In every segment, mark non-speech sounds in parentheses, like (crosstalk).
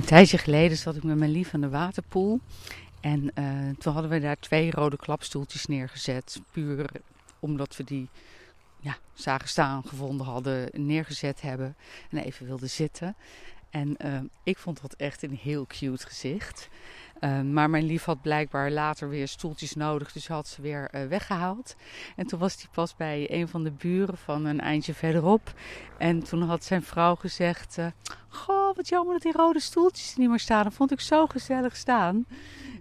tijdje geleden zat ik met mijn lief aan de waterpoel. En uh, toen hadden we daar twee rode klapstoeltjes neergezet. Puur omdat we die ja, zagen staan, gevonden hadden, neergezet hebben. En even wilden zitten. En uh, ik vond dat echt een heel cute gezicht. Uh, maar mijn lief had blijkbaar later weer stoeltjes nodig, dus had ze weer weggehaald. En toen was hij pas bij een van de buren van een eindje verderop. En toen had zijn vrouw gezegd: Goh, wat jammer dat die rode stoeltjes er niet meer staan. Dat vond ik zo gezellig staan.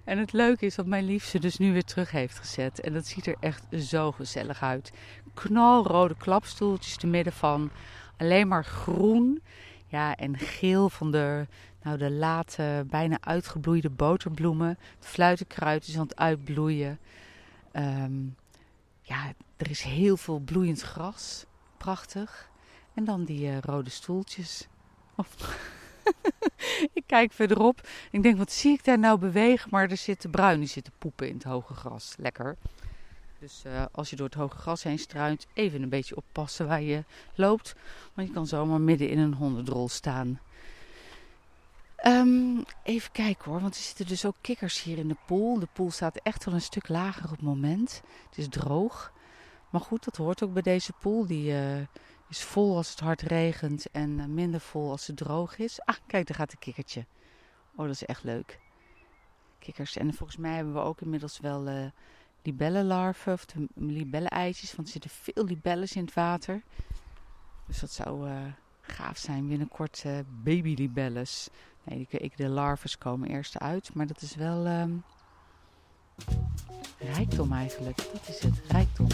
En het leuke is dat mijn lief ze dus nu weer terug heeft gezet. En dat ziet er echt zo gezellig uit. Knalrode klapstoeltjes te midden van alleen maar groen. Ja, en geel van de, nou, de late, bijna uitgebloeide boterbloemen. Het fluitenkruid is aan het uitbloeien. Um, ja, er is heel veel bloeiend gras. Prachtig. En dan die uh, rode stoeltjes. Oh. (laughs) (laughs) ik kijk verderop. Ik denk, wat zie ik daar nou bewegen? Maar er zitten bruin, die zitten poepen in het hoge gras. Lekker. Dus uh, als je door het hoge gras heen struint, even een beetje oppassen waar je loopt. Want je kan zomaar midden in een hondendrol staan. Um, even kijken hoor, want er zitten dus ook kikkers hier in de pool. De pool staat echt wel een stuk lager op het moment. Het is droog. Maar goed, dat hoort ook bij deze pool. Die uh, is vol als het hard regent en uh, minder vol als het droog is. Ah, kijk, daar gaat een kikkertje. Oh, dat is echt leuk. Kikkers. En volgens mij hebben we ook inmiddels wel uh, libellenlarven of de libellen-eitjes. Want er zitten veel libelles in het water. Dus dat zou uh, gaaf zijn. Binnenkort uh, baby-libelles. Nee, de, de larves komen eerst uit. Maar dat is wel um, rijkdom eigenlijk. Dat is het, rijkdom.